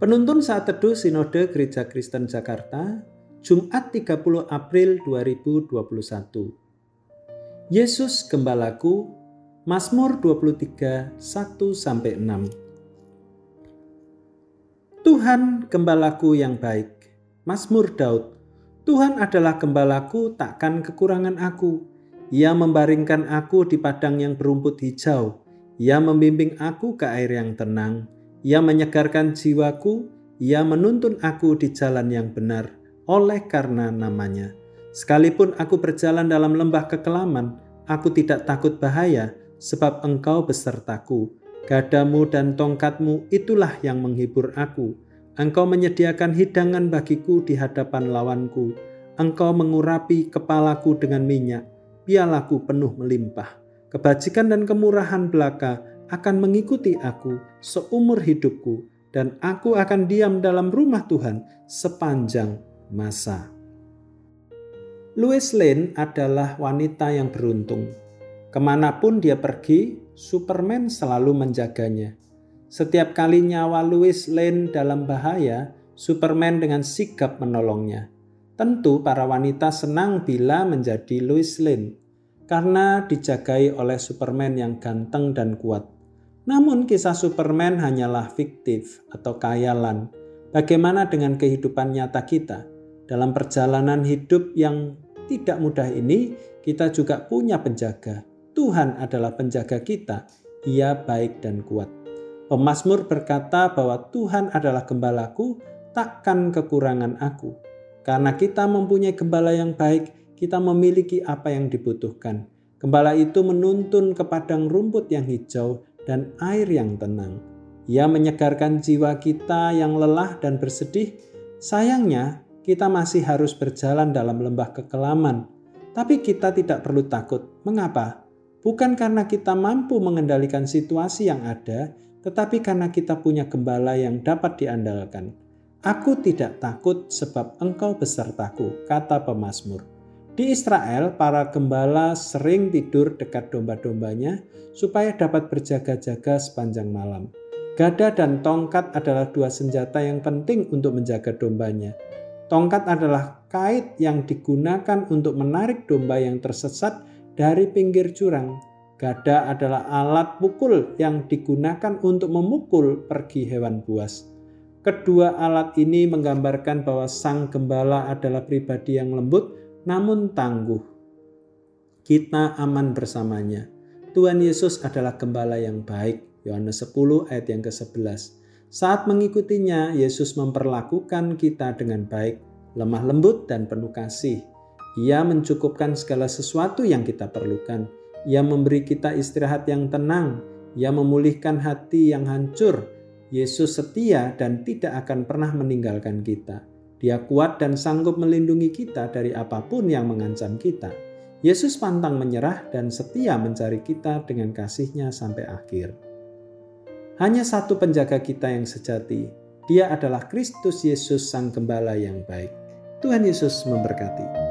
Penuntun saat teduh Sinode Gereja Kristen Jakarta, Jumat 30 April 2021. Yesus Gembalaku, Mazmur 23, 1 sampai 6. Tuhan gembalaku yang baik. Mazmur Daud. Tuhan adalah gembalaku, takkan kekurangan aku. Ia membaringkan aku di padang yang berumput hijau. Ia membimbing aku ke air yang tenang. Ia menyegarkan jiwaku. Ia menuntun aku di jalan yang benar oleh karena namanya. Sekalipun aku berjalan dalam lembah kekelaman, aku tidak takut bahaya, sebab engkau besertaku. Gadamu dan tongkatmu itulah yang menghibur aku. Engkau menyediakan hidangan bagiku di hadapan lawanku. Engkau mengurapi kepalaku dengan minyak, pialaku penuh melimpah. Kebajikan dan kemurahan belaka akan mengikuti aku seumur hidupku, dan aku akan diam dalam rumah Tuhan sepanjang masa. Louis Lane adalah wanita yang beruntung. Ke mana pun dia pergi, Superman selalu menjaganya. Setiap kali nyawa Louis Lane dalam bahaya, Superman dengan sigap menolongnya. Tentu para wanita senang bila menjadi Louis Lane karena dijagai oleh Superman yang ganteng dan kuat. Namun kisah Superman hanyalah fiktif atau kayalan. Bagaimana dengan kehidupan nyata kita? Dalam perjalanan hidup yang tidak mudah ini, kita juga punya penjaga. Tuhan adalah penjaga kita. Ia baik dan kuat. Pemasmur berkata bahwa Tuhan adalah gembalaku, takkan kekurangan aku. Karena kita mempunyai gembala yang baik, kita memiliki apa yang dibutuhkan. Gembala itu menuntun ke padang rumput yang hijau dan air yang tenang. Ia menyegarkan jiwa kita yang lelah dan bersedih. Sayangnya, kita masih harus berjalan dalam lembah kekelaman. Tapi kita tidak perlu takut. Mengapa? Bukan karena kita mampu mengendalikan situasi yang ada, tetapi karena kita punya gembala yang dapat diandalkan. Aku tidak takut sebab engkau besertaku, kata pemazmur. Di Israel, para gembala sering tidur dekat domba-dombanya supaya dapat berjaga-jaga sepanjang malam. Gada dan tongkat adalah dua senjata yang penting untuk menjaga dombanya. Tongkat adalah kait yang digunakan untuk menarik domba yang tersesat dari pinggir jurang. Gada adalah alat pukul yang digunakan untuk memukul pergi hewan buas. Kedua alat ini menggambarkan bahwa sang gembala adalah pribadi yang lembut namun tangguh. Kita aman bersamanya. Tuhan Yesus adalah gembala yang baik. Yohanes 10 ayat yang ke-11. Saat mengikutinya, Yesus memperlakukan kita dengan baik, lemah lembut, dan penuh kasih. Ia mencukupkan segala sesuatu yang kita perlukan. Ia memberi kita istirahat yang tenang. Ia memulihkan hati yang hancur. Yesus setia dan tidak akan pernah meninggalkan kita. Dia kuat dan sanggup melindungi kita dari apa pun yang mengancam kita. Yesus pantang menyerah dan setia mencari kita dengan kasihnya sampai akhir. Hanya satu penjaga kita yang sejati. Dia adalah Kristus Yesus Sang Gembala yang baik. Tuhan Yesus memberkati.